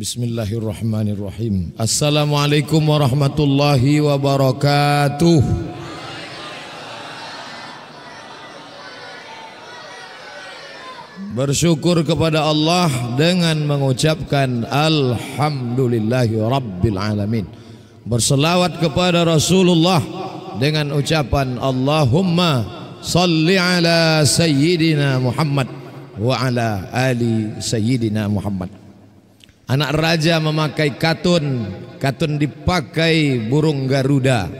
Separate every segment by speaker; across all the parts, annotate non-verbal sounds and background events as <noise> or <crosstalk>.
Speaker 1: Bismillahirrahmanirrahim. Assalamualaikum warahmatullahi wabarakatuh. Bersyukur kepada Allah dengan mengucapkan Alhamdulillahi Rabbil Alamin Berselawat kepada Rasulullah dengan ucapan Allahumma salli ala Sayyidina Muhammad wa ala ali Sayyidina Muhammad Anak raja memakai katun, katun dipakai burung Garuda.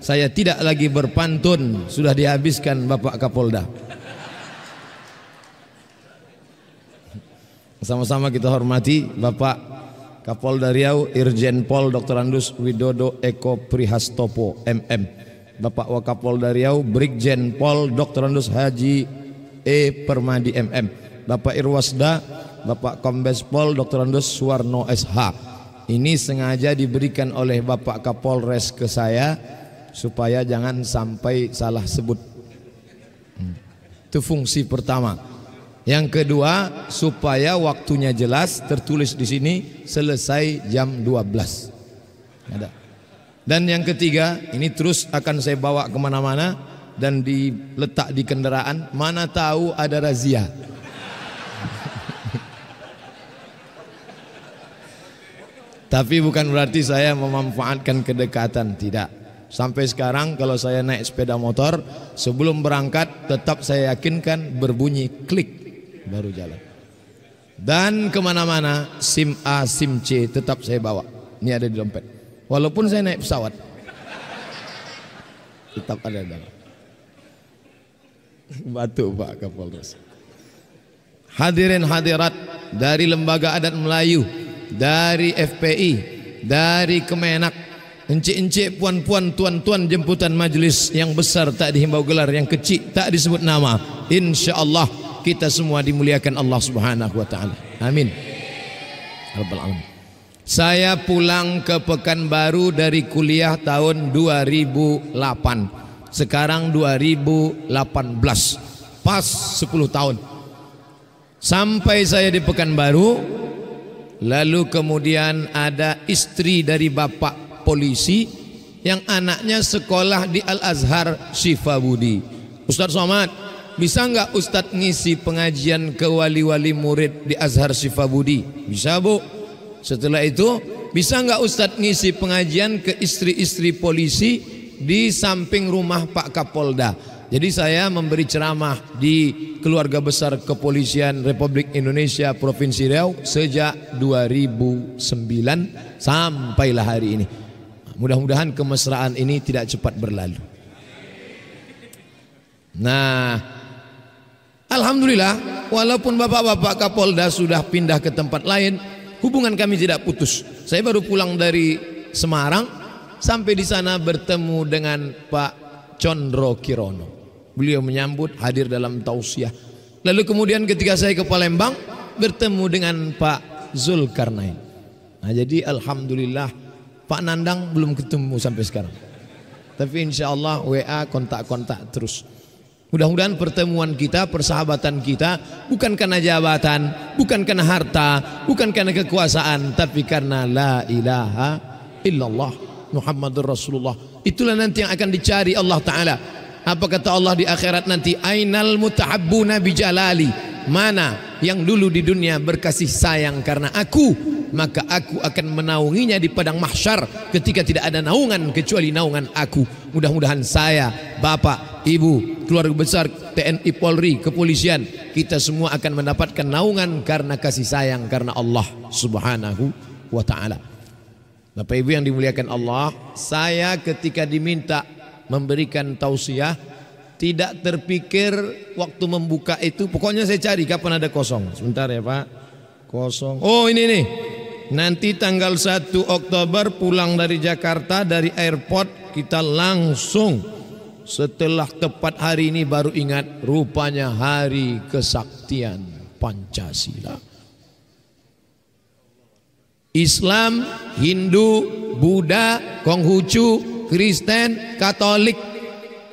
Speaker 1: Saya tidak lagi berpantun, sudah dihabiskan Bapak Kapolda. Sama-sama kita hormati Bapak Kapolda Riau Irjen Pol Dr. Andus Widodo Eko Prihastopo MM. Bapak Wakapolda Riau Brigjen Pol Dr. Andus Haji E Permadi MM. Bapak Irwasda Bapak Kombes Pol Dr. Andus Suwarno SH. Ini sengaja diberikan oleh Bapak Kapolres ke saya supaya jangan sampai salah sebut. Hmm. Itu fungsi pertama. Yang kedua, supaya waktunya jelas tertulis di sini selesai jam 12. Ada. Dan yang ketiga, ini terus akan saya bawa ke mana-mana dan diletak di kendaraan. Mana tahu ada razia. Tapi bukan berarti saya memanfaatkan kedekatan, tidak. Sampai sekarang kalau saya naik sepeda motor, sebelum berangkat tetap saya yakinkan berbunyi klik baru jalan. Dan ke mana-mana SIM A, SIM C tetap saya bawa. Ini ada di dompet. Walaupun saya naik pesawat, tetap ada dalam. <laughs> Batu Pak Kapolres. Hadirin hadirat dari Lembaga Adat Melayu dari FPI, dari Kemenak, encik-encik, puan-puan, tuan-tuan jemputan majlis yang besar tak dihimbau gelar, yang kecil tak disebut nama. Insya Allah kita semua dimuliakan Allah Subhanahu Wa Taala. Amin. Rabbal alamin. Saya pulang ke Pekanbaru dari kuliah tahun 2008. Sekarang 2018. Pas 10 tahun. Sampai saya di Pekanbaru, Lalu kemudian ada istri dari bapak polisi yang anaknya sekolah di Al-Azhar Syifa Budi. Ustaz Somad, bisa enggak Ustaz ngisi pengajian ke wali-wali murid di Azhar Syifa Budi? Bisa bu. Setelah itu, bisa enggak Ustaz ngisi pengajian ke istri-istri polisi di samping rumah Pak Kapolda? Jadi saya memberi ceramah di keluarga besar kepolisian Republik Indonesia Provinsi Riau sejak 2009 sampailah hari ini. Mudah-mudahan kemesraan ini tidak cepat berlalu. Nah, Alhamdulillah walaupun bapak-bapak Kapolda sudah pindah ke tempat lain, hubungan kami tidak putus. Saya baru pulang dari Semarang sampai di sana bertemu dengan Pak Condro Kirono. Beliau menyambut hadir dalam tausiah. Lalu kemudian ketika saya ke Palembang bertemu dengan Pak Zulkarnain. Nah, jadi alhamdulillah Pak Nandang belum ketemu sampai sekarang. Tapi insya Allah WA kontak-kontak terus. Mudah-mudahan pertemuan kita, persahabatan kita bukan karena jabatan, bukan karena harta, bukan karena kekuasaan, tapi karena la ilaha illallah Muhammadur Rasulullah. Itulah nanti yang akan dicari Allah Ta'ala. Apa kata Allah di akhirat nanti? Ainal mutahabbuna bijalali. Mana yang dulu di dunia berkasih sayang karena aku, maka aku akan menaunginya di padang mahsyar ketika tidak ada naungan kecuali naungan aku. Mudah-mudahan saya, bapak, ibu, keluarga besar TNI Polri, kepolisian, kita semua akan mendapatkan naungan karena kasih sayang karena Allah Subhanahu wa taala. Bapak Ibu yang dimuliakan Allah, saya ketika diminta memberikan tausiah tidak terpikir waktu membuka itu. Pokoknya saya cari kapan ada kosong. Sebentar ya Pak. Kosong. Oh ini nih. Nanti tanggal 1 Oktober pulang dari Jakarta dari airport kita langsung. Setelah tepat hari ini baru ingat rupanya hari kesaktian Pancasila. Islam, Hindu, Buddha, Konghucu, Kristen, Katolik.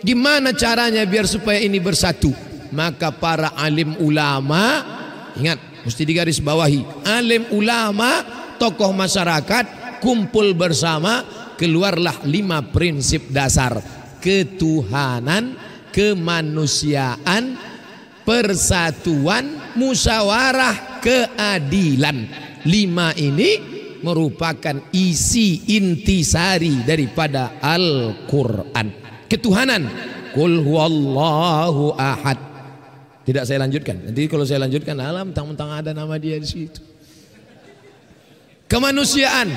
Speaker 1: Gimana caranya biar supaya ini bersatu? Maka para alim ulama, ingat, mesti digaris bawahi. Alim ulama tokoh masyarakat kumpul bersama keluarlah lima prinsip dasar ketuhanan, kemanusiaan, persatuan, musyawarah, keadilan. Lima ini merupakan isi intisari daripada Al-Quran. Ketuhanan. Kul huwallahu ahad. Tidak saya lanjutkan. Nanti kalau saya lanjutkan alam tentang-tentang ada nama dia di situ. Kemanusiaan.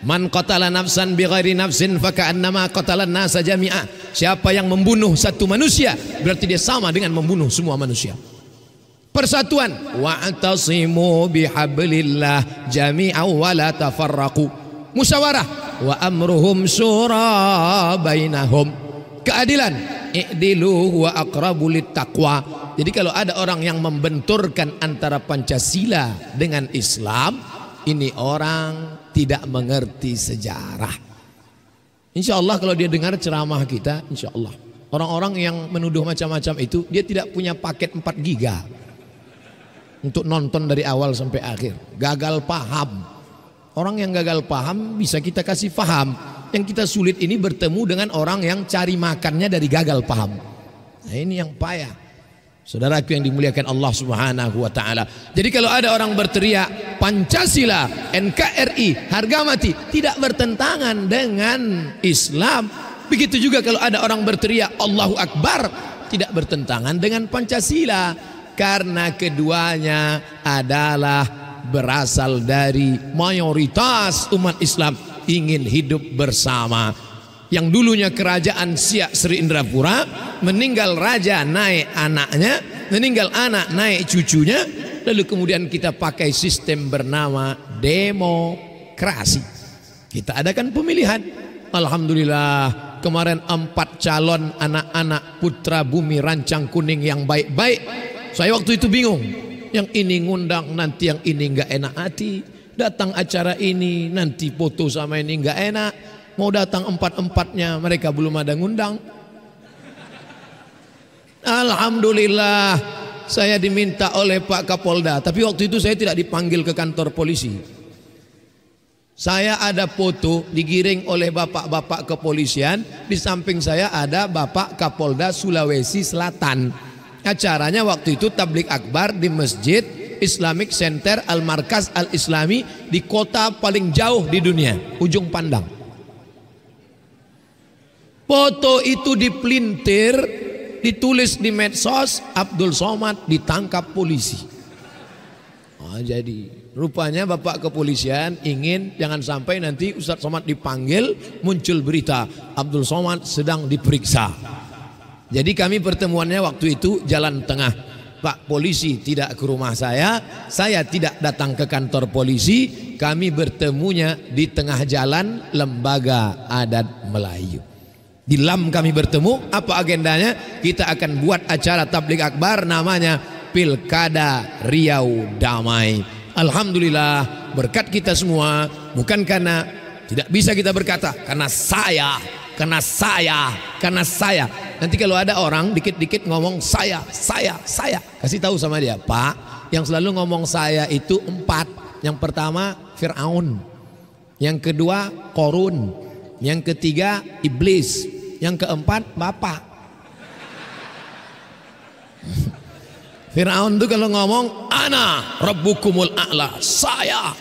Speaker 1: Man qatala nafsan bighairi nafsin faka'annama qatala nasa jami'a. Siapa yang membunuh satu manusia berarti dia sama dengan membunuh semua manusia. Persatuan. Wa'tasimu bihablillah jami'a wa la tafarraqu. Musyawarah. Wa amruhum syura bainahum. Keadilan. I'dilu wa aqrabu taqwa. Jadi kalau ada orang yang membenturkan antara Pancasila dengan Islam, ini orang tidak mengerti sejarah. Insya Allah kalau dia dengar ceramah kita, insya Allah. Orang-orang yang menuduh macam-macam itu, dia tidak punya paket 4 giga. Untuk nonton dari awal sampai akhir. Gagal paham. Orang yang gagal paham bisa kita kasih paham. Yang kita sulit ini bertemu dengan orang yang cari makannya dari gagal paham. Nah ini yang payah. Saudaraku yang dimuliakan Allah Subhanahu wa taala. Jadi kalau ada orang berteriak Pancasila, NKRI, harga mati tidak bertentangan dengan Islam. Begitu juga kalau ada orang berteriak Allahu Akbar tidak bertentangan dengan Pancasila karena keduanya adalah berasal dari mayoritas umat Islam ingin hidup bersama. Yang dulunya kerajaan Siak Sri Indrapura meninggal raja naik anaknya meninggal anak naik cucunya lalu kemudian kita pakai sistem bernama demokrasi. Kita adakan pemilihan. Alhamdulillah kemarin empat calon anak-anak putra bumi rancang kuning yang baik-baik saya waktu itu bingung yang ini ngundang nanti yang ini enggak enak hati datang acara ini nanti foto sama ini enggak enak Mau datang empat-empatnya mereka belum ada ngundang. Alhamdulillah saya diminta oleh Pak Kapolda. Tapi waktu itu saya tidak dipanggil ke kantor polisi. Saya ada foto digiring oleh bapak-bapak kepolisian. Di samping saya ada Bapak Kapolda Sulawesi Selatan. Acaranya waktu itu tablik akbar di masjid Islamic Center Al Markas Al Islami di kota paling jauh di dunia, ujung pandang. Foto itu dipelintir, ditulis di medsos, Abdul Somad ditangkap polisi. Oh, jadi rupanya Bapak kepolisian ingin jangan sampai nanti Ustadz Somad dipanggil muncul berita Abdul Somad sedang diperiksa. Jadi kami pertemuannya waktu itu jalan tengah. Pak polisi tidak ke rumah saya, saya tidak datang ke kantor polisi, kami bertemunya di tengah jalan lembaga adat Melayu. Di LAM kami bertemu, apa agendanya? Kita akan buat acara tablik akbar namanya Pilkada Riau Damai. Alhamdulillah berkat kita semua bukan karena tidak bisa kita berkata karena saya, karena saya, karena saya. Nanti kalau ada orang dikit-dikit ngomong saya, saya, saya, kasih tahu sama dia, Pak, yang selalu ngomong saya itu empat. Yang pertama Fir'aun, yang kedua Korun, yang ketiga Iblis, yang keempat bapak. <laughs> Fir'aun itu kalau ngomong ana rabbukumul a'la, saya.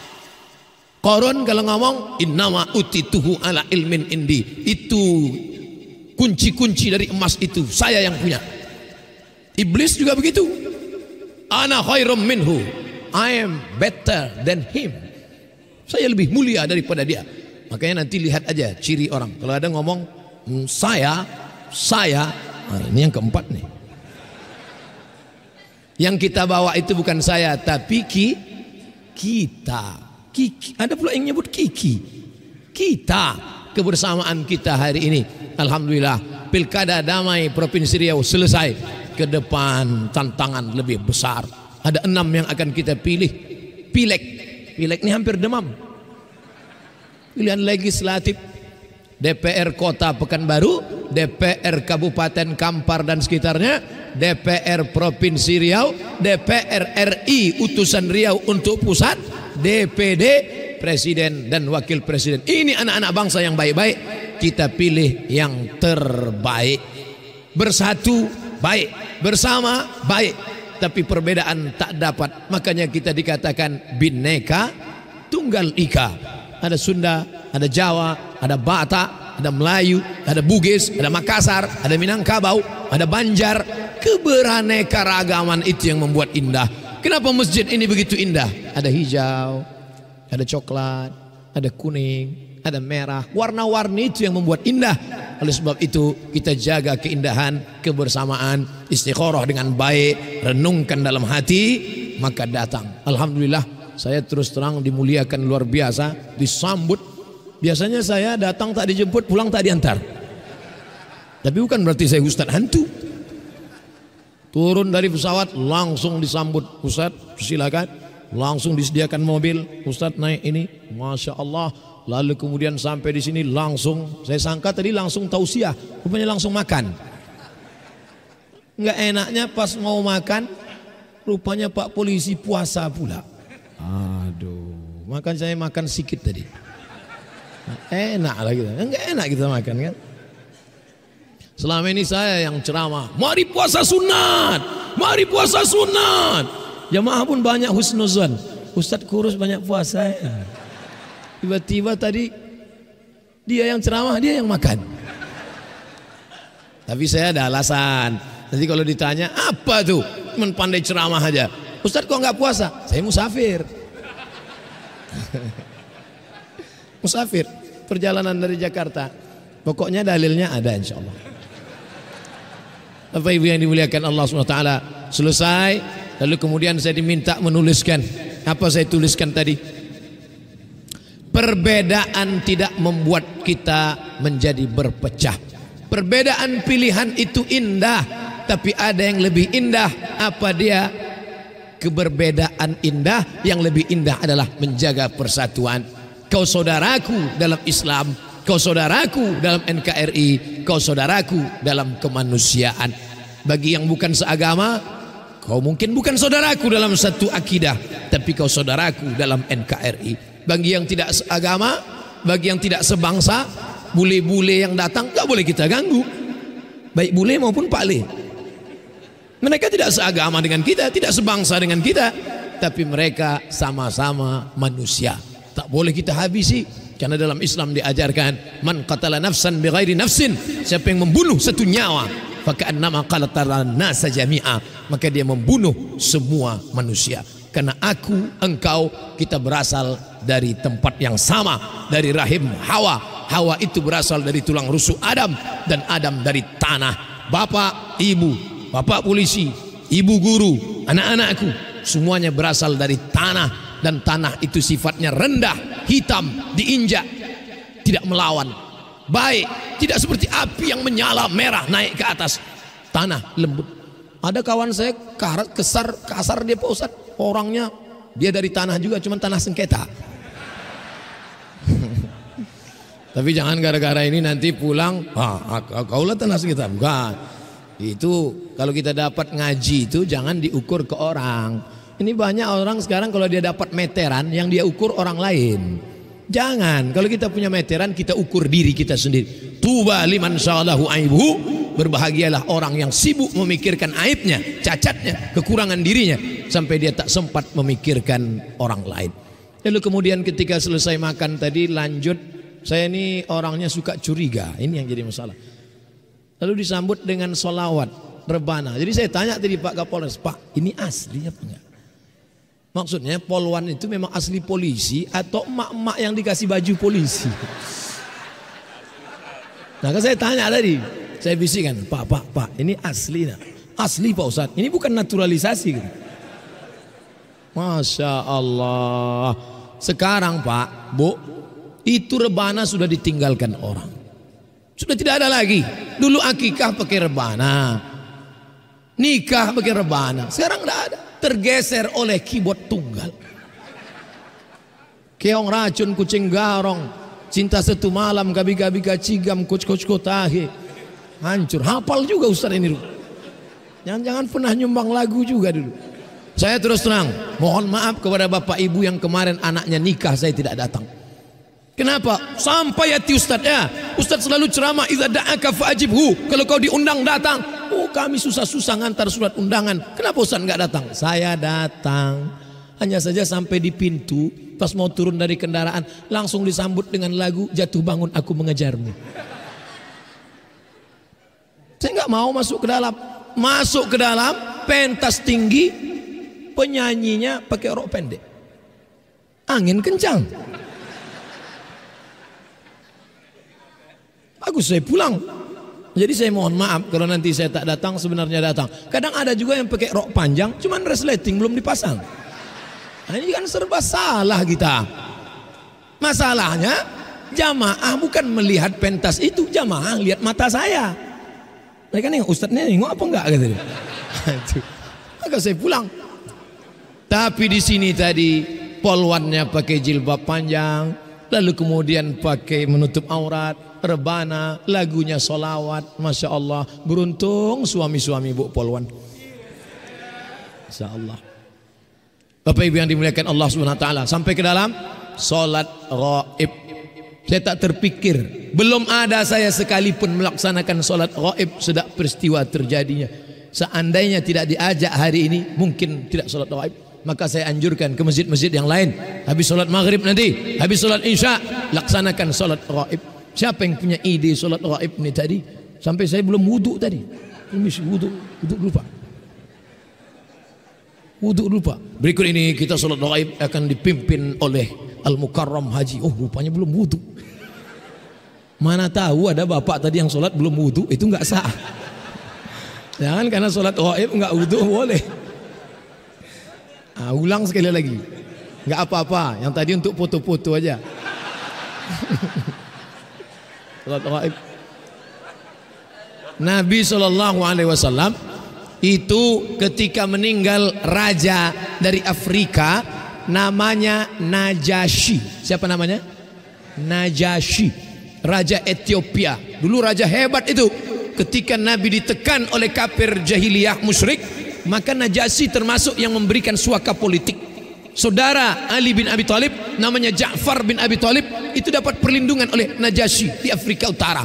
Speaker 1: Korun kalau ngomong innama utituhu ala ilmin indi. Itu kunci-kunci dari emas itu saya yang punya. Iblis juga begitu. Ana khairum minhu. I am better than him. Saya lebih mulia daripada dia. Makanya nanti lihat aja ciri orang. Kalau ada ngomong Hmm, saya, saya, nah ini yang keempat nih. Yang kita bawa itu bukan saya, tapi ki, kita. Kiki. Ada pula yang nyebut kiki. Kita, kebersamaan kita hari ini. Alhamdulillah, pilkada damai Provinsi Riau selesai. Ke depan tantangan lebih besar. Ada enam yang akan kita pilih. Pilek, pilek ini hampir demam. Pilihan legislatif DPR Kota Pekanbaru, DPR Kabupaten Kampar dan sekitarnya, DPR Provinsi Riau, DPR RI utusan Riau untuk pusat, DPD presiden dan wakil presiden. Ini anak-anak bangsa yang baik-baik, kita pilih yang terbaik. Bersatu baik, bersama baik, tapi perbedaan tak dapat. Makanya kita dikatakan bineka tunggal ika. Ada Sunda, ada Jawa, ada Batak, ada Melayu, ada Bugis, ada Makassar, ada Minangkabau, ada Banjar. Keberaneka itu yang membuat indah. Kenapa masjid ini begitu indah? Ada hijau, ada coklat, ada kuning, ada merah. Warna-warni itu yang membuat indah. Oleh sebab itu kita jaga keindahan, kebersamaan, istiqoroh dengan baik, renungkan dalam hati, maka datang. Alhamdulillah saya terus terang dimuliakan luar biasa, disambut. Biasanya saya datang tak dijemput, pulang tak diantar. Tapi bukan berarti saya ustadz hantu. Turun dari pesawat langsung disambut Ustadz silakan. Langsung disediakan mobil. Ustadz naik ini Masya Allah. Lalu kemudian sampai di sini langsung. Saya sangka tadi langsung tausiah rupanya langsung makan. Nggak enaknya pas mau makan rupanya Pak polisi puasa pula. Aduh makan saya makan sedikit tadi. Enak lah kita nggak enak kita makan kan Selama ini saya yang ceramah, mari puasa sunat, mari puasa sunat. Jamaah pun banyak husnuzan. Ustadz kurus banyak puasa ya. Tiba-tiba tadi dia yang ceramah, dia yang makan. Tapi saya ada alasan. Nanti kalau ditanya, apa tuh? Cuman pandai ceramah aja. Ustadz kok nggak puasa? Saya musafir. <laughs> musafir. Perjalanan dari Jakarta. Pokoknya dalilnya ada insya Allah. Bapak Ibu yang dimuliakan Allah SWT. Selesai Lalu kemudian saya diminta menuliskan apa saya tuliskan tadi? Perbedaan tidak membuat kita menjadi berpecah. Perbedaan pilihan itu indah, tapi ada yang lebih indah. Apa dia? Keberbedaan indah yang lebih indah adalah menjaga persatuan. Kau saudaraku dalam Islam, kau saudaraku dalam NKRI, kau saudaraku dalam kemanusiaan. Bagi yang bukan seagama, Kau mungkin bukan saudaraku dalam satu akidah, tapi kau saudaraku dalam NKRI. Bagi yang tidak seagama, bagi yang tidak sebangsa, bule-bule yang datang tak boleh kita ganggu. Baik bule maupun pak le. Mereka tidak seagama dengan kita, tidak sebangsa dengan kita, tapi mereka sama-sama manusia. Tak boleh kita habisi karena dalam Islam diajarkan man qatala nafsan bighairi nafsin, siapa yang membunuh satu nyawa faka'annama qalatara nasa jami'a maka dia membunuh semua manusia. Karena aku engkau kita berasal dari tempat yang sama dari rahim Hawa. Hawa itu berasal dari tulang rusuk Adam dan Adam dari tanah. Bapak ibu bapak polisi ibu guru anak-anakku semuanya berasal dari tanah dan tanah itu sifatnya rendah hitam diinjak tidak melawan. Baik tidak seperti api yang menyala merah naik ke atas. Tanah lembut. Ada kawan saya karat kesar kasar dia Pak Ustaz orangnya dia dari tanah juga cuman tanah sengketa. <laughs> Tapi jangan gara-gara ini nanti pulang ah, kaulah tanah sengketa. Bukan. Itu kalau kita dapat ngaji itu jangan diukur ke orang ini banyak orang sekarang kalau dia dapat meteran yang dia ukur orang lain Jangan, kalau kita punya meteran kita ukur diri kita sendiri. Tuba liman sa'alahu aibu, berbahagialah orang yang sibuk memikirkan aibnya, cacatnya, kekurangan dirinya sampai dia tak sempat memikirkan orang lain. Lalu kemudian ketika selesai makan tadi lanjut, saya ini orangnya suka curiga, ini yang jadi masalah. Lalu disambut dengan solawat rebana. Jadi saya tanya tadi Pak Kapolres, Pak ini asli apa enggak? Maksudnya polwan itu memang asli polisi atau emak-emak yang dikasih baju polisi. Nah kan saya tanya tadi, saya bisikan, Pak, Pak, Pak, ini asli nak? Asli Pak Ustadz, ini bukan naturalisasi. Gitu. Masya Allah. Sekarang Pak, Bu, itu rebana sudah ditinggalkan orang. Sudah tidak ada lagi. Dulu akikah pakai rebana. Nikah pakai rebana. Sekarang tidak ada tergeser oleh keyboard tunggal. Keong racun kucing garong, cinta satu malam gabi-gabi kacigam coach-coach kotahe. Hancur, hafal juga Ustaz ini. Jangan-jangan pernah nyumbang lagu juga dulu. Saya terus terang, mohon maaf kepada bapak ibu yang kemarin anaknya nikah saya tidak datang. Kenapa? Sampai hati Ustaz ya. Ustaz selalu ceramah idza da'aka fa'ajibhu. Kalau kau diundang datang. Oh, kami susah-susah ngantar surat undangan. Kenapa Ustaz enggak datang? Saya datang. Hanya saja sampai di pintu, pas mau turun dari kendaraan, langsung disambut dengan lagu Jatuh Bangun Aku Mengejarmu. Saya enggak mau masuk ke dalam. Masuk ke dalam, pentas tinggi, penyanyinya pakai rok pendek. Angin kencang. Bagus saya pulang. Jadi saya mohon maaf kalau nanti saya tak datang sebenarnya datang. Kadang ada juga yang pakai rok panjang cuman resleting belum dipasang. Nah, ini kan serba salah kita. Masalahnya jamaah bukan melihat pentas itu, jamaah lihat mata saya. Mereka nih ustadznya nengok apa enggak gitu. <laughs> Maka saya pulang. Tapi di sini tadi polwannya pakai jilbab panjang, lalu kemudian pakai menutup aurat, rebana, lagunya solawat, masya Allah. Beruntung suami-suami bu polwan. Insya Allah. Bapak Ibu yang dimuliakan Allah Subhanahu Wa Taala sampai ke dalam solat gaib. Saya tak terpikir, belum ada saya sekalipun melaksanakan solat gaib sejak peristiwa terjadinya. Seandainya tidak diajak hari ini, mungkin tidak solat gaib. Maka saya anjurkan ke masjid-masjid yang lain. Habis solat maghrib nanti, habis solat isya, laksanakan solat gaib. Siapa yang punya ide solat gaib ni tadi? Sampai saya belum wuduk tadi. Ini wuduk, wuduk lupa. Wuduk lupa. Berikut ini kita solat gaib akan dipimpin oleh Al-Mukarram Haji. Oh rupanya belum wuduk. Mana tahu ada bapak tadi yang solat belum wudhu itu nggak sah. Jangan karena solat gaib nggak wudhu boleh. Nah, ulang sekali lagi. Nggak apa-apa. Yang tadi untuk foto-foto aja. <laughs> Nabi Shallallahu Alaihi Wasallam itu ketika meninggal raja dari Afrika namanya Najasyi. Siapa namanya? Najasyi. Raja Ethiopia. Dulu raja hebat itu. Ketika Nabi ditekan oleh kafir jahiliyah musyrik, maka Najasyi termasuk yang memberikan suaka politik. Saudara Ali bin Abi Thalib namanya Ja'far bin Abi Thalib itu dapat perlindungan oleh Najasyi di Afrika Utara.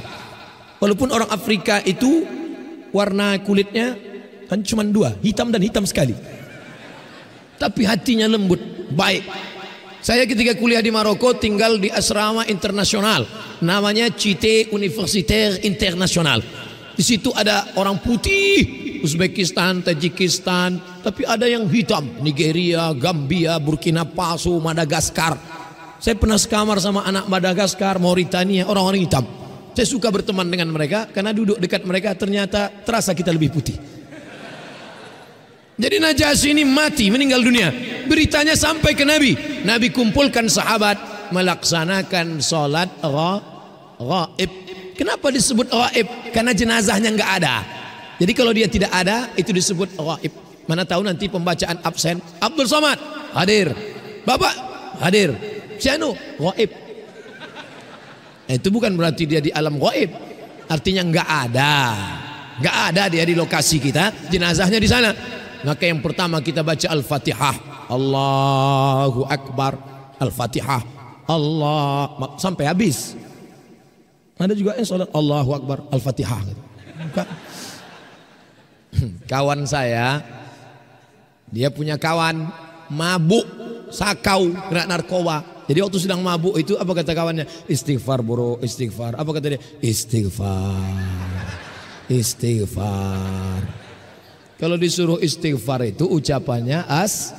Speaker 1: Walaupun orang Afrika itu warna kulitnya kan cuma dua, hitam dan hitam sekali. Tapi hatinya lembut, baik. Saya ketika kuliah di Maroko tinggal di asrama internasional namanya Cité Universitaire International. Di situ ada orang putih, Uzbekistan, Tajikistan, tapi ada yang hitam, Nigeria, Gambia, Burkina Faso, Madagaskar. Saya pernah sekamar sama anak Madagaskar, Mauritania, orang-orang hitam. Saya suka berteman dengan mereka karena duduk dekat mereka ternyata terasa kita lebih putih. Jadi Najasyi ini mati, meninggal dunia. Beritanya sampai ke Nabi. Nabi kumpulkan sahabat melaksanakan sholat gaib. Kenapa disebut gaib? Karena jenazahnya nggak ada. Jadi kalau dia tidak ada, itu disebut gaib. Mana tahu nanti pembacaan absen. Abdul Somad hadir. Bapak hadir. Sianu gaib. Eh, itu bukan berarti dia di alam gaib. Artinya nggak ada. Nggak ada dia di lokasi kita. Jenazahnya di sana. Maka yang pertama kita baca Al-Fatihah. Allahu Akbar. Al-Fatihah. Allah sampai habis. Ada juga yang sholat Allahu Akbar Al-Fatihah. <clears throat> Kawan saya, dia punya kawan mabuk, sakau, kena narkoba. Jadi waktu sedang mabuk itu apa kata kawannya? Istighfar bro, istighfar. Apa kata dia? Istighfar, istighfar. Kalau disuruh istighfar itu ucapannya as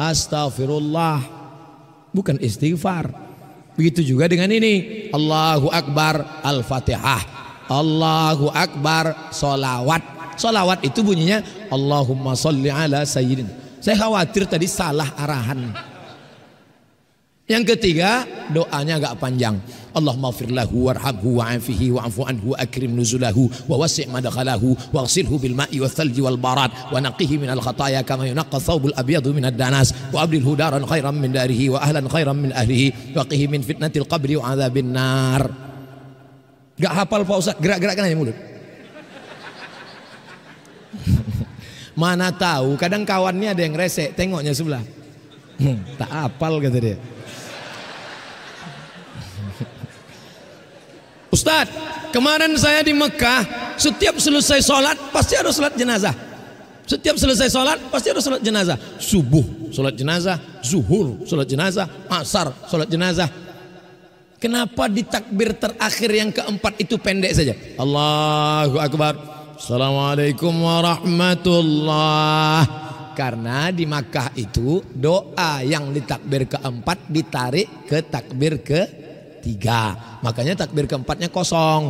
Speaker 1: astagfirullah, bukan istighfar. Begitu juga dengan ini. Allahu Akbar Al-Fatihah. Allahu Akbar Solawat. Solawat itu bunyinya Allahumma salli ala sayyidin. Saya khawatir tadi salah arahan. Yang ketiga doanya agak panjang. Allahumma fir lahu warhamhu wa'afihi wa'afu anhu wa akrim nuzulahu wa wasi' madkhalahu waghsilhu bil ma'i wal thalji wal barat wa naqihi minal khataya kama yunaqqa thawbul abyadu minad danas wa abdilhu daran khairan min darihi wa ahlan khairan min ahlihi wa qihi min fitnatil qabri wa adzabin nar. Gak hafal Pak Ustaz, gerak-gerakkan aja mulut. Mana tahu kadang kawannya ada yang resek, tengoknya sebelah. Hmm, tak apal kata dia. Ustadz, kemarin saya di Mekah, setiap selesai sholat pasti ada sholat jenazah. Setiap selesai sholat pasti ada sholat jenazah. Subuh sholat jenazah, zuhur sholat jenazah, asar sholat jenazah. Kenapa di takbir terakhir yang keempat itu pendek saja? Allahu Akbar. Assalamualaikum warahmatullah. Karena di Makkah itu doa yang di takbir keempat ditarik ke takbir ketiga. Makanya takbir keempatnya kosong.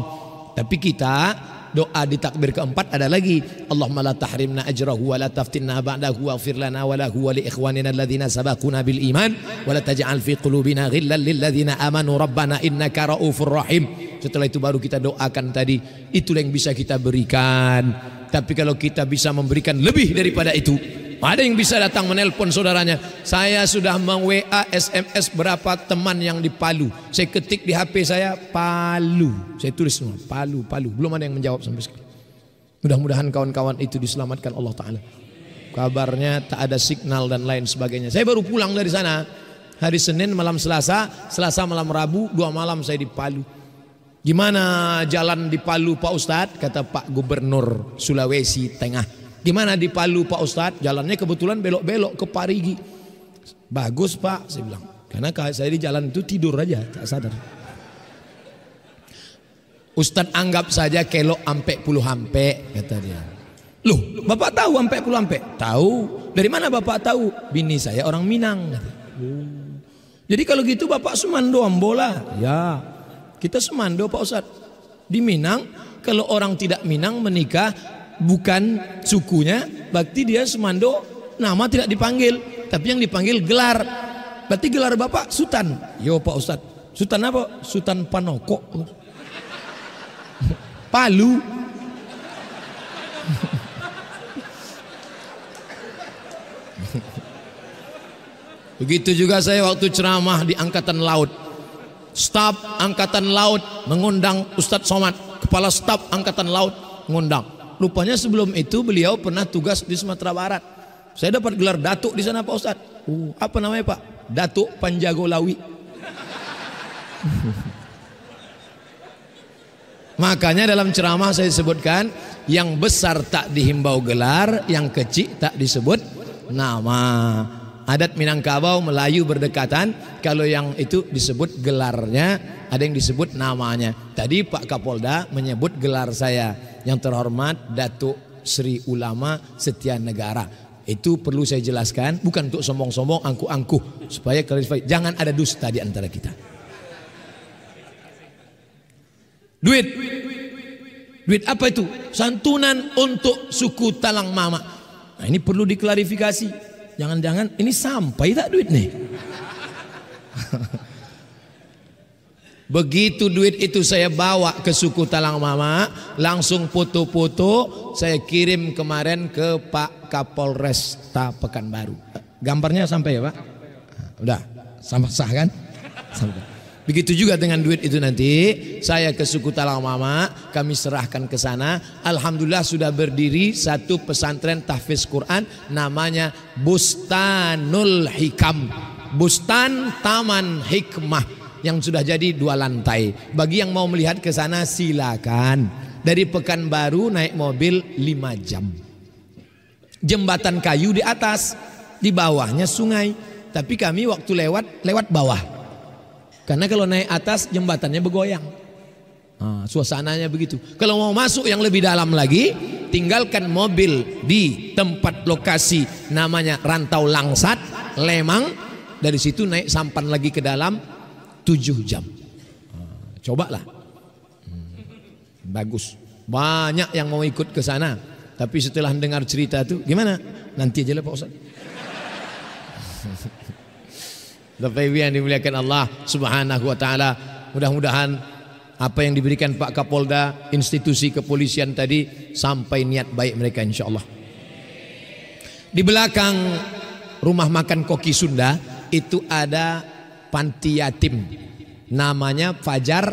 Speaker 1: Tapi kita doa di takbir keempat ada lagi Allahumma la tahrimna ajrahu wa la taftinna ba'dahu waghfir lana wa lahu wa li ikhwanina alladhina sabaquna bil iman wa la taj'al fi qulubina ghillan lil ladzina amanu rabbana innaka raufur rahim setelah itu baru kita doakan tadi itulah yang bisa kita berikan tapi kalau kita bisa memberikan lebih daripada itu ada yang bisa datang menelpon saudaranya. Saya sudah meng-WA SMS berapa teman yang di Palu. Saya ketik di HP saya Palu. Saya tulis semua Palu, Palu. Belum ada yang menjawab sampai sekarang. Mudah-mudahan kawan-kawan itu diselamatkan Allah Ta'ala. Kabarnya tak ada signal dan lain sebagainya. Saya baru pulang dari sana. Hari Senin malam Selasa, Selasa malam Rabu, dua malam saya di Palu. Gimana jalan di Palu Pak Ustadz? Kata Pak Gubernur Sulawesi Tengah. Gimana di Palu Pak Ustadz? Jalannya kebetulan belok-belok ke Parigi. Bagus Pak, saya bilang. Karena saya di jalan itu tidur aja, tak sadar. Ustadz anggap saja kelok ampe puluh ampe, kata dia. Loh, Bapak tahu ampe puluh ampe? Tahu. Dari mana Bapak tahu? Bini saya orang Minang. Jadi kalau gitu Bapak semando ambola. Ya, kita semando Pak Ustadz. Di Minang, kalau orang tidak Minang menikah, bukan sukunya, berarti dia semando nama tidak dipanggil, tapi yang dipanggil gelar. Berarti gelar Bapak Sultan. Yo Pak Ustad. Sultan apa? Sultan Panoko. <laughs> Palu. <laughs> Begitu juga saya waktu ceramah di Angkatan Laut. Staf Angkatan Laut mengundang Ustadz Somad, Kepala Staf Angkatan Laut mengundang. Rupanya sebelum itu beliau pernah tugas di Sumatera Barat. Saya dapat gelar datuk di sana Pak Ustadz. Uh, apa namanya Pak? Datuk Panjago Lawi. <laughs> Makanya dalam ceramah saya sebutkan yang besar tak dihimbau gelar, yang kecil tak disebut nama. Adat Minangkabau Melayu berdekatan, kalau yang itu disebut gelarnya, ada yang disebut namanya. Tadi Pak Kapolda menyebut gelar saya yang terhormat Datuk Sri Ulama Setia Negara. Itu perlu saya jelaskan, bukan untuk sombong-sombong, angkuh-angkuh, supaya klarifikasi. Jangan ada dusta di antara kita. Duit. Duit apa itu? Santunan untuk suku Talang Mama. Nah ini perlu diklarifikasi. Jangan-jangan ini sampai tak duit nih? <laughs> Begitu duit itu saya bawa ke suku Talang Mama, langsung foto-foto saya kirim kemarin ke Pak Kapolresta Pekanbaru. Gambarnya sampai ya Pak? Udah, sama sah kan? Sampai. Begitu juga dengan duit itu nanti saya ke suku Talang Mama, kami serahkan ke sana. Alhamdulillah sudah berdiri satu pesantren tahfiz Quran namanya Bustanul Hikam. Bustan Taman Hikmah yang sudah jadi dua lantai. Bagi yang mau melihat ke sana silakan. Dari Pekanbaru naik mobil lima jam. Jembatan kayu di atas, di bawahnya sungai. Tapi kami waktu lewat lewat bawah. Karena kalau naik atas jembatannya bergoyang. Nah, suasananya begitu. Kalau mau masuk yang lebih dalam lagi, tinggalkan mobil di tempat lokasi namanya Rantau Langsat, Lemang. Dari situ naik sampan lagi ke dalam 7 jam. Nah, cobalah. Hmm, bagus. Banyak yang mau ikut ke sana. Tapi setelah dengar cerita itu, gimana? Nanti aja lah Pak Ustaz. <laughs> Bapak Ibu yang dimuliakan Allah Subhanahu wa taala, mudah-mudahan apa yang diberikan Pak Kapolda, institusi kepolisian tadi sampai niat baik mereka insyaallah. Di belakang rumah makan Koki Sunda itu ada panti yatim. Namanya Fajar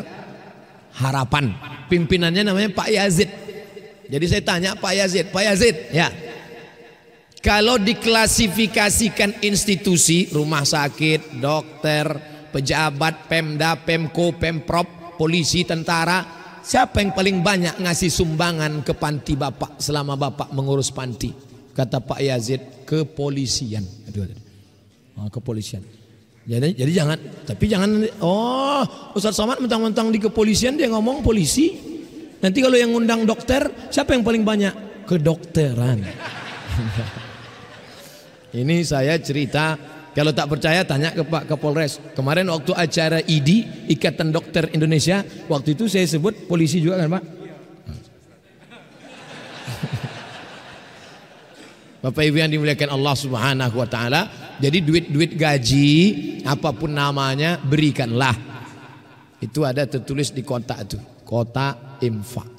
Speaker 1: Harapan. Pimpinannya namanya Pak Yazid. Jadi saya tanya Pak Yazid, Pak Yazid, ya. Kalau diklasifikasikan institusi, rumah sakit, dokter, pejabat, pemda, pemko, pemprov, polisi, tentara, siapa yang paling banyak ngasih sumbangan ke panti bapak selama bapak mengurus panti? Kata Pak Yazid, kepolisian. Oh, kepolisian. Jadi, jadi jangan, tapi jangan, oh Ustaz Somad mentang-mentang di kepolisian dia ngomong polisi. Nanti kalau yang ngundang dokter, siapa yang paling banyak? Kedokteran. <laughs> Ini saya cerita, kalau tak percaya tanya ke Pak Kapolres. Kemarin waktu acara ID, Ikatan Dokter Indonesia, waktu itu saya sebut polisi juga kan Pak? <laughs> Bapak Ibu yang dimuliakan Allah Subhanahu wa taala, jadi duit-duit gaji apa pun namanya berikanlah. Itu ada tertulis di kotak itu, kotak infak.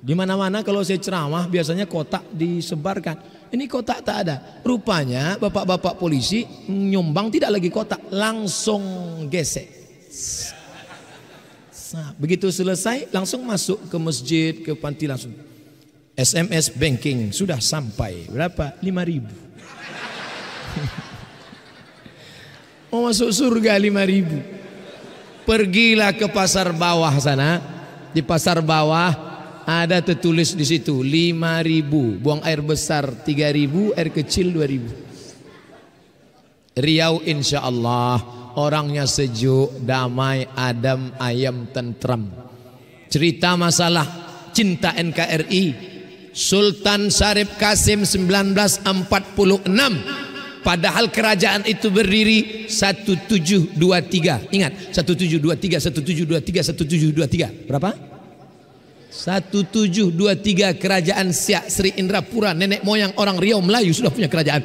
Speaker 1: Di mana-mana kalau saya ceramah biasanya kotak disebarkan. Ini kotak tak ada. Rupanya bapak-bapak polisi nyumbang tidak lagi kotak, langsung gesek. Begitu selesai langsung masuk ke masjid, ke panti langsung. SMS banking sudah sampai berapa? 5 ribu. Mau <laughs> masuk surga 5 ribu. Pergilah ke pasar bawah sana. Di pasar bawah ada tertulis di situ 5 ribu. Buang air besar 3 ribu, air kecil 2 ribu. Riau insya Allah orangnya sejuk, damai, adem, ayam, tentram. Cerita masalah cinta NKRI Sultan Syarif Kasim 1946 Padahal kerajaan itu berdiri 1723 Ingat 1723 1723 1723 Berapa? 1723 kerajaan Siak Sri Indrapura Nenek moyang orang Riau Melayu sudah punya kerajaan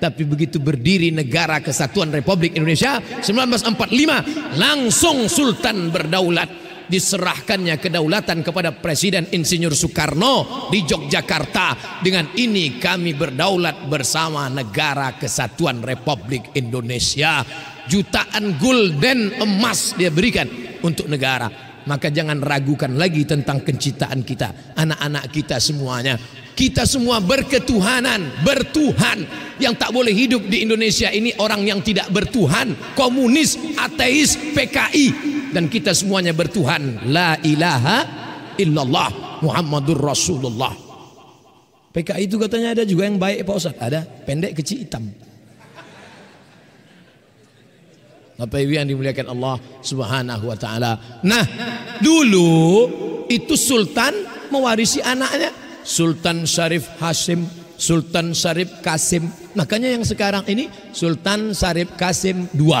Speaker 1: Tapi begitu berdiri negara kesatuan Republik Indonesia 1945 Langsung Sultan berdaulat diserahkannya kedaulatan kepada Presiden Insinyur Soekarno di Yogyakarta. Dengan ini kami berdaulat bersama negara kesatuan Republik Indonesia. Jutaan gulden emas dia berikan untuk negara. Maka jangan ragukan lagi tentang kecintaan kita, anak-anak kita semuanya. Kita semua berketuhanan, bertuhan. Yang tak boleh hidup di Indonesia ini orang yang tidak bertuhan, komunis, ateis, PKI, dan kita semuanya bertuhan. La ilaha illallah Muhammadur Rasulullah. PKI itu katanya ada juga yang baik Pak Ustaz. Ada pendek kecil hitam Bapak Ibu yang dimuliakan Allah Subhanahu wa taala. Nah, dulu itu sultan mewarisi anaknya Sultan Syarif Hasim, Sultan Syarif Kasim. Makanya yang sekarang ini Sultan Syarif Kasim II.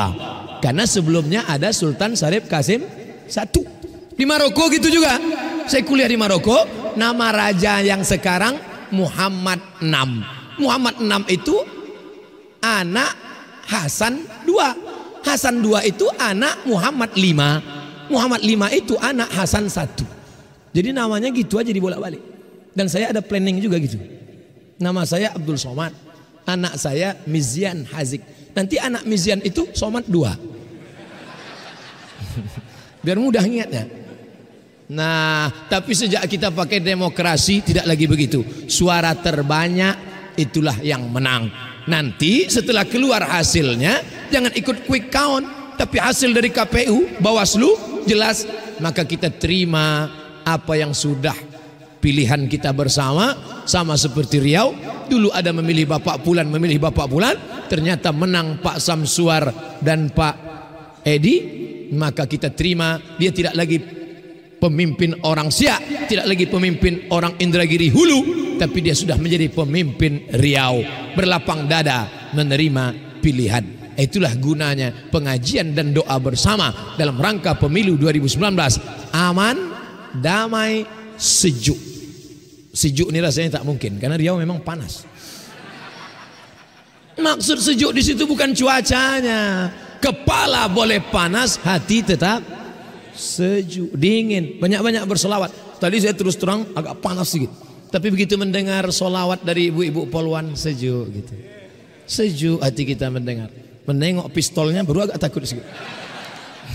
Speaker 1: Karena sebelumnya ada Sultan Syarif Kasim satu. Di Maroko gitu juga. Saya kuliah di Maroko, nama raja yang sekarang Muhammad VI. Muhammad VI itu anak Hasan II. Hasan II itu anak Muhammad V. Muhammad V itu anak Hasan satu. Jadi namanya gitu aja dibolak-balik. Dan saya ada planning juga gitu. Nama saya Abdul Somad. Anak saya Mizian Hazik. Nanti anak Mizian itu Somad dua. <laughs> Biar mudah ingatnya. Nah, tapi sejak kita pakai demokrasi tidak lagi begitu. Suara terbanyak itulah yang menang. Nanti setelah keluar hasilnya jangan ikut quick count, tapi hasil dari KPU, Bawaslu jelas, maka kita terima apa yang sudah pilihan kita bersama sama seperti Riau. Dulu ada memilih Bapak Pulan memilih Bapak Pulan ternyata menang Pak Samsuar dan Pak Edi maka kita terima. Dia tidak lagi pemimpin orang Siak, tidak lagi pemimpin orang Indragiri Hulu, tapi dia sudah menjadi pemimpin Riau, berlapang dada menerima pilihan. Itulah gunanya pengajian dan doa bersama dalam rangka pemilu 2019. Aman, damai, sejuk. Sejuk ini rasanya tak mungkin karena Riau memang panas. Maksud sejuk di situ bukan cuacanya, Kepala boleh panas, hati tetap sejuk, dingin. Banyak-banyak bersolawat. Tadi saya terus terang agak panas sedikit. Tapi begitu mendengar solawat dari ibu-ibu poluan sejuk gitu. Sejuk hati kita mendengar. Menengok pistolnya baru agak takut sedikit.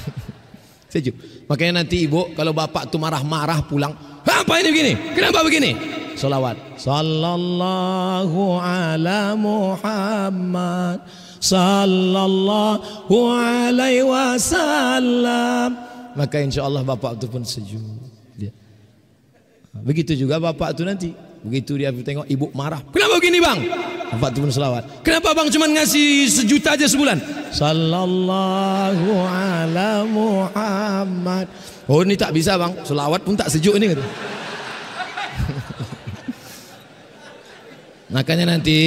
Speaker 1: <laughs> sejuk. Makanya nanti ibu kalau bapak tuh marah-marah pulang. Apa ini begini? Kenapa begini? Salawat. Sallallahu ala Muhammad. Sallallahu alaihi wasallam. Maka insya Allah bapak itu pun sejuk. Dia. Begitu juga bapak itu nanti. Begitu dia tengok ibu marah. Kenapa begini bang? Bapak itu pun selawat. Kenapa bang cuma ngasih sejuta aja sebulan? Sallallahu ala Muhammad. Oh ini tak bisa bang. Selawat pun tak sejuk ini. <laughs> Makanya nanti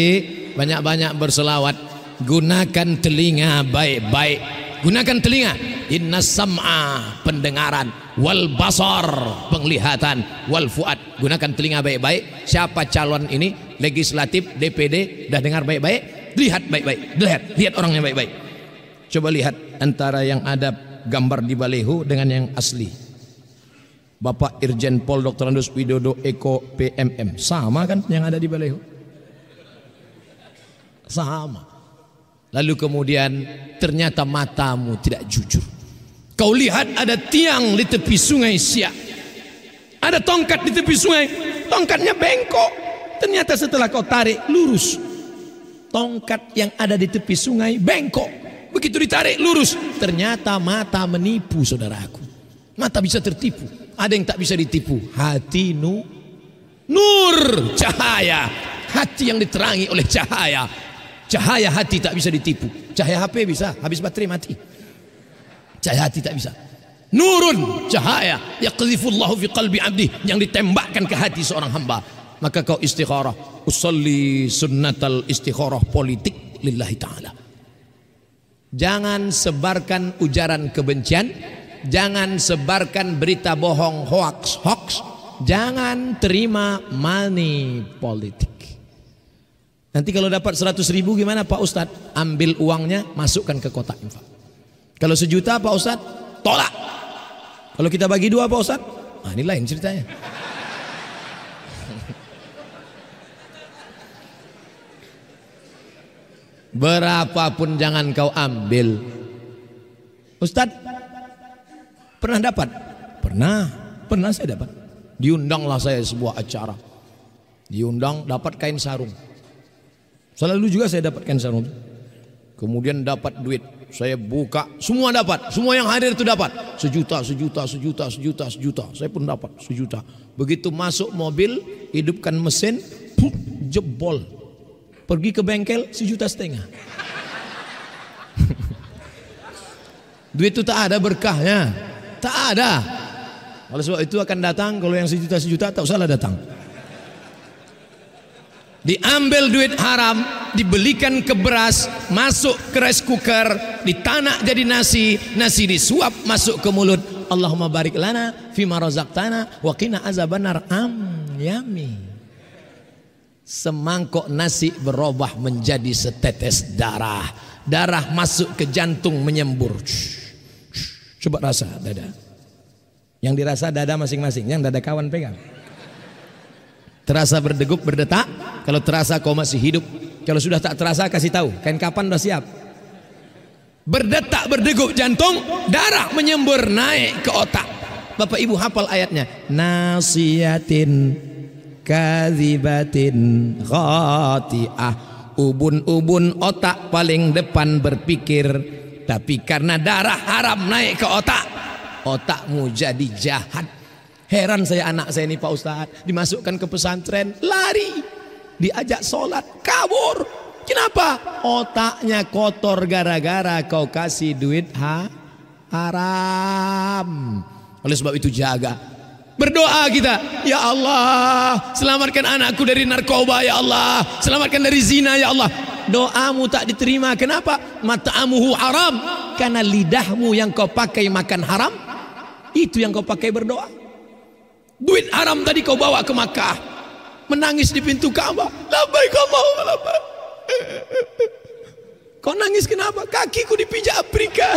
Speaker 1: banyak-banyak berselawat. Gunakan telinga baik-baik. Gunakan telinga. Inna sam'a pendengaran. Wal basar penglihatan. Wal fuad. Gunakan telinga baik-baik. Siapa calon ini? Legislatif, DPD. Dah dengar baik-baik? Lihat baik-baik. Lihat. Lihat orangnya baik-baik. Coba lihat antara yang ada gambar di baleho dengan yang asli. Bapak Irjen Pol Dr. Andus Widodo Eko PMM. Sama kan yang ada di baleho? Sama. Lalu kemudian ternyata matamu tidak jujur. Kau lihat ada tiang di tepi sungai Siak. Ada tongkat di tepi sungai. Tongkatnya bengkok. Ternyata setelah kau tarik lurus. Tongkat yang ada di tepi sungai bengkok. Begitu ditarik lurus. Ternyata mata menipu saudaraku. Mata bisa tertipu. Ada yang tak bisa ditipu. Hati nu, nur cahaya. Hati yang diterangi oleh cahaya. Cahaya hati tak bisa ditipu. Cahaya HP bisa, habis baterai mati. Cahaya hati tak bisa. Nurun cahaya yaqdhifullahu fi qalbi abdi yang ditembakkan ke hati seorang hamba. Maka kau istikharah. Usalli sunnatal istikharah politik lillahi taala. Jangan sebarkan ujaran kebencian, jangan sebarkan berita bohong hoax hoax, jangan terima money politik. Nanti kalau dapat 100 ribu gimana Pak Ustadz? Ambil uangnya, masukkan ke kotak infak. Kalau sejuta Pak Ustadz, tolak. Kalau kita bagi dua Pak Ustadz, nah ini lain ceritanya. <laughs> Berapapun jangan kau ambil. Ustadz, pernah dapat? Pernah, pernah saya dapat. Diundanglah saya sebuah acara. Diundang dapat kain sarung. Selalu juga saya dapatkan sarung. Kemudian dapat duit. Saya buka, semua dapat. Semua yang hadir itu dapat. Sejuta, sejuta, sejuta, sejuta, sejuta. Saya pun dapat sejuta. Begitu masuk mobil, hidupkan mesin, puk, jebol. Pergi ke bengkel, sejuta setengah. <laughs> duit itu tak ada berkahnya. Tak ada. Oleh sebab itu akan datang, kalau yang sejuta-sejuta tak usahlah datang. Diambil duit haram, dibelikan ke beras, masuk ke rice cooker, ditanak jadi nasi, nasi disuap masuk ke mulut. Allahumma barik lana fima razaqtana wa qina azabannar. Am yami. Semangkok nasi berubah menjadi setetes darah. Darah masuk ke jantung menyembur. Coba rasa dada. Yang dirasa dada masing-masing, yang dada kawan pegang. Terasa berdegup, berdetak. Kalau terasa kau masih hidup. Kalau sudah tak terasa kasih tahu. Kain kapan sudah siap. Berdetak, berdegup jantung. Darah menyembur naik ke otak. Bapak ibu hafal ayatnya. Nasiyatin kazibatin khati'ah. Ubun-ubun otak paling depan berpikir. Tapi karena darah haram naik ke otak. Otakmu jadi jahat Heran saya anak saya ini Pak Ustadz. Dimasukkan ke pesantren, lari. Diajak sholat, kabur. Kenapa? Otaknya kotor gara-gara kau kasih duit ha? haram. Oleh sebab itu jaga. Berdoa kita, ya Allah, selamatkan anakku dari narkoba ya Allah, selamatkan dari zina ya Allah. Doamu tak diterima. Kenapa? Mata'amuhu haram. Karena lidahmu yang kau pakai makan haram, itu yang kau pakai berdoa. Duit haram tadi kau bawa ke Makkah. Menangis di pintu Ka'bah. Labbaik Allahumma labbaik. Kau nangis kenapa? Kakiku dipijak Afrika.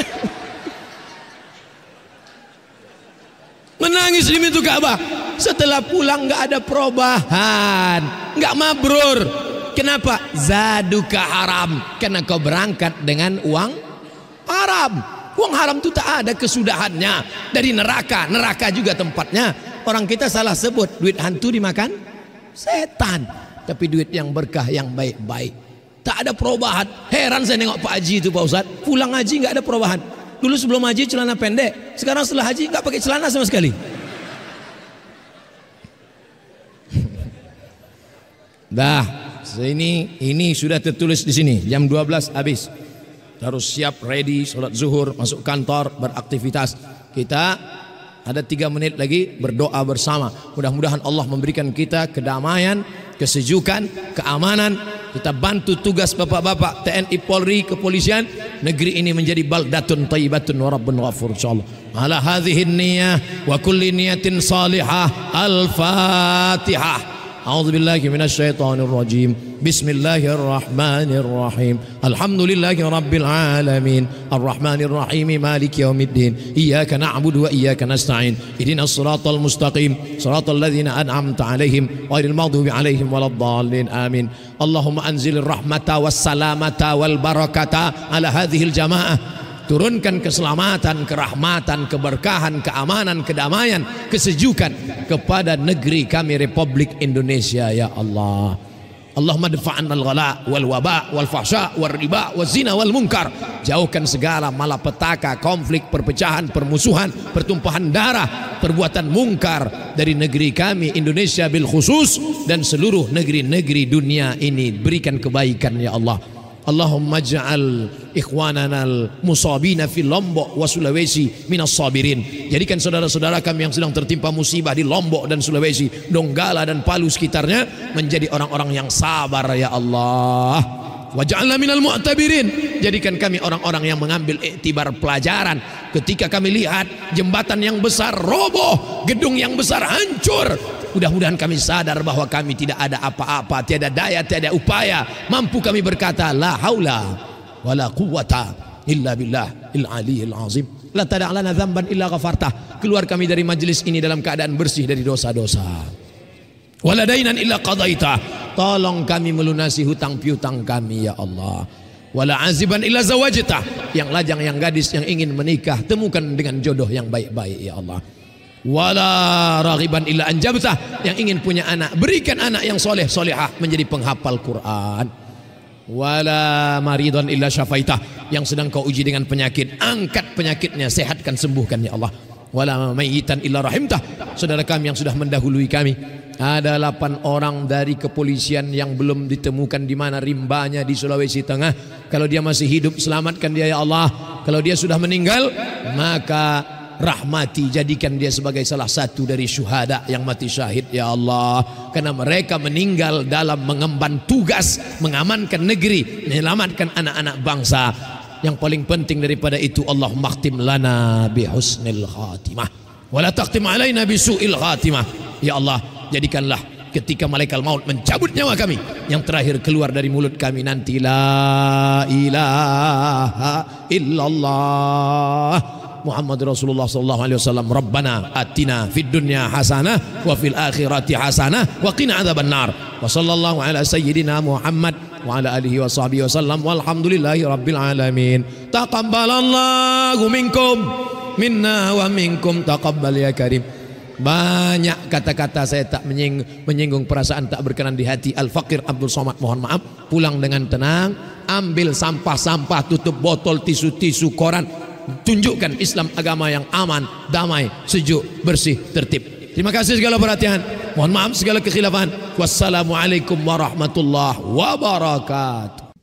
Speaker 1: Menangis di pintu Ka'bah. Setelah pulang nggak ada perubahan, nggak mabrur. Kenapa? Zaduka haram. Karena kau berangkat dengan uang haram. Uang haram itu tak ada kesudahannya dari neraka. Neraka juga tempatnya. Orang kita salah sebut duit hantu dimakan Setan. Tapi duit yang berkah yang baik-baik. Tak ada perubahan. Heran saya nengok Pak Haji itu Pak Ustaz. Pulang haji nggak ada perubahan. Dulu sebelum haji celana pendek. Sekarang setelah haji nggak pakai celana sama sekali. <laughs> Dah, ini ini sudah tertulis di sini. Jam 12 habis. Harus siap ready sholat zuhur, masuk kantor, beraktivitas. Kita ada tiga menit lagi berdoa bersama. Mudah-mudahan Allah memberikan kita kedamaian, kesejukan, keamanan. Kita bantu tugas bapak-bapak TNI Polri kepolisian negeri ini menjadi baldatun tayyibatun wa rabbun ghafur insyaallah. Ala hadhihi niyyah wa kulli niyatin salihah. Al-Fatihah. أعوذ بالله من الشيطان الرجيم. بسم الله الرحمن الرحيم. الحمد لله رب العالمين. الرحمن الرحيم مالك يوم الدين. إياك نعبد وإياك نستعين. اهدنا الصراط المستقيم. صراط الذين أنعمت عليهم. غير المغضوب عليهم ولا الضالين. آمين. اللهم أنزل الرحمة والسلامة والبركة على هذه الجماعة. Turunkan keselamatan, kerahmatan, keberkahan, keamanan, kedamaian, kesejukan kepada negeri kami Republik Indonesia ya Allah. Allahumma dafa'an al-ghala wal waba wal fahsya wal riba wal zina wal munkar. Jauhkan segala malapetaka, konflik, perpecahan, permusuhan, pertumpahan darah, perbuatan mungkar dari negeri kami Indonesia bil khusus dan seluruh negeri-negeri dunia ini. Berikan kebaikan ya Allah. Allahumma ja'al ikhwanana al-musabina fi Lombok wa Sulawesi minas sabirin. Jadikan saudara-saudara kami yang sedang tertimpa musibah di Lombok dan Sulawesi, Donggala dan Palu sekitarnya menjadi orang-orang yang sabar ya Allah. Waj'alna minal mu'tabirin. Jadikan kami orang-orang yang mengambil iktibar pelajaran ketika kami lihat jembatan yang besar roboh, gedung yang besar hancur. Mudah-mudahan kami sadar bahwa kami tidak ada apa-apa, tiada daya, tiada upaya. Mampu kami berkata la haula wala quwata illa billah il aliyil azim. La tada'lana dzamban illa ghafartah. Keluar kami dari majlis ini dalam keadaan bersih dari dosa-dosa. Waladainan illa qadaita. Tolong kami melunasi hutang piutang kami ya Allah. Wala aziban illa zawajta. Yang lajang yang gadis yang ingin menikah temukan dengan jodoh yang baik-baik ya Allah. Wala raghiban illa anjabta. Yang ingin punya anak berikan anak yang soleh solehah menjadi penghafal Quran. Wala maridon illa syafaitah. Yang sedang kau uji dengan penyakit angkat penyakitnya sehatkan sembuhkan ya Allah. Wala mayitan illa rahimtah. Saudara kami yang sudah mendahului kami ada 8 orang dari kepolisian yang belum ditemukan di mana rimbanya di Sulawesi Tengah. Kalau dia masih hidup, selamatkan dia ya Allah. Kalau dia sudah meninggal, maka rahmati jadikan dia sebagai salah satu dari syuhada yang mati syahid ya Allah. Karena mereka meninggal dalam mengemban tugas mengamankan negeri, menyelamatkan anak-anak bangsa. Yang paling penting daripada itu Allah makhtim lana bi husnil khatimah. Wala taqtim alaina bi su'il khatimah. Ya Allah, jadikanlah ketika malaikat maut mencabut nyawa kami yang terakhir keluar dari mulut kami nanti la ilaha illallah Muhammad Rasulullah sallallahu alaihi wasallam Rabbana atina fid dunya hasanah wa fil akhirati hasanah wa qina adzabannar. Wa sallallahu ala sayyidina Muhammad wa ala alihi wa sahbihi wasallam walhamdulillahi rabbil alamin. Taqabbalallahu minkum. Minna wa minkum. Taqabbal ya karim. Banyak kata-kata saya tak menyinggung, menyinggung perasaan tak berkenan di hati. Al-Fakir Abdul Somad mohon maaf. Pulang dengan tenang. Ambil sampah-sampah tutup botol tisu-tisu koran Tunjukkan Islam agama yang aman, damai, sejuk, bersih, tertib. Terima kasih segala perhatian. Mohon maaf segala kekhilafan. Wassalamualaikum warahmatullahi wabarakatuh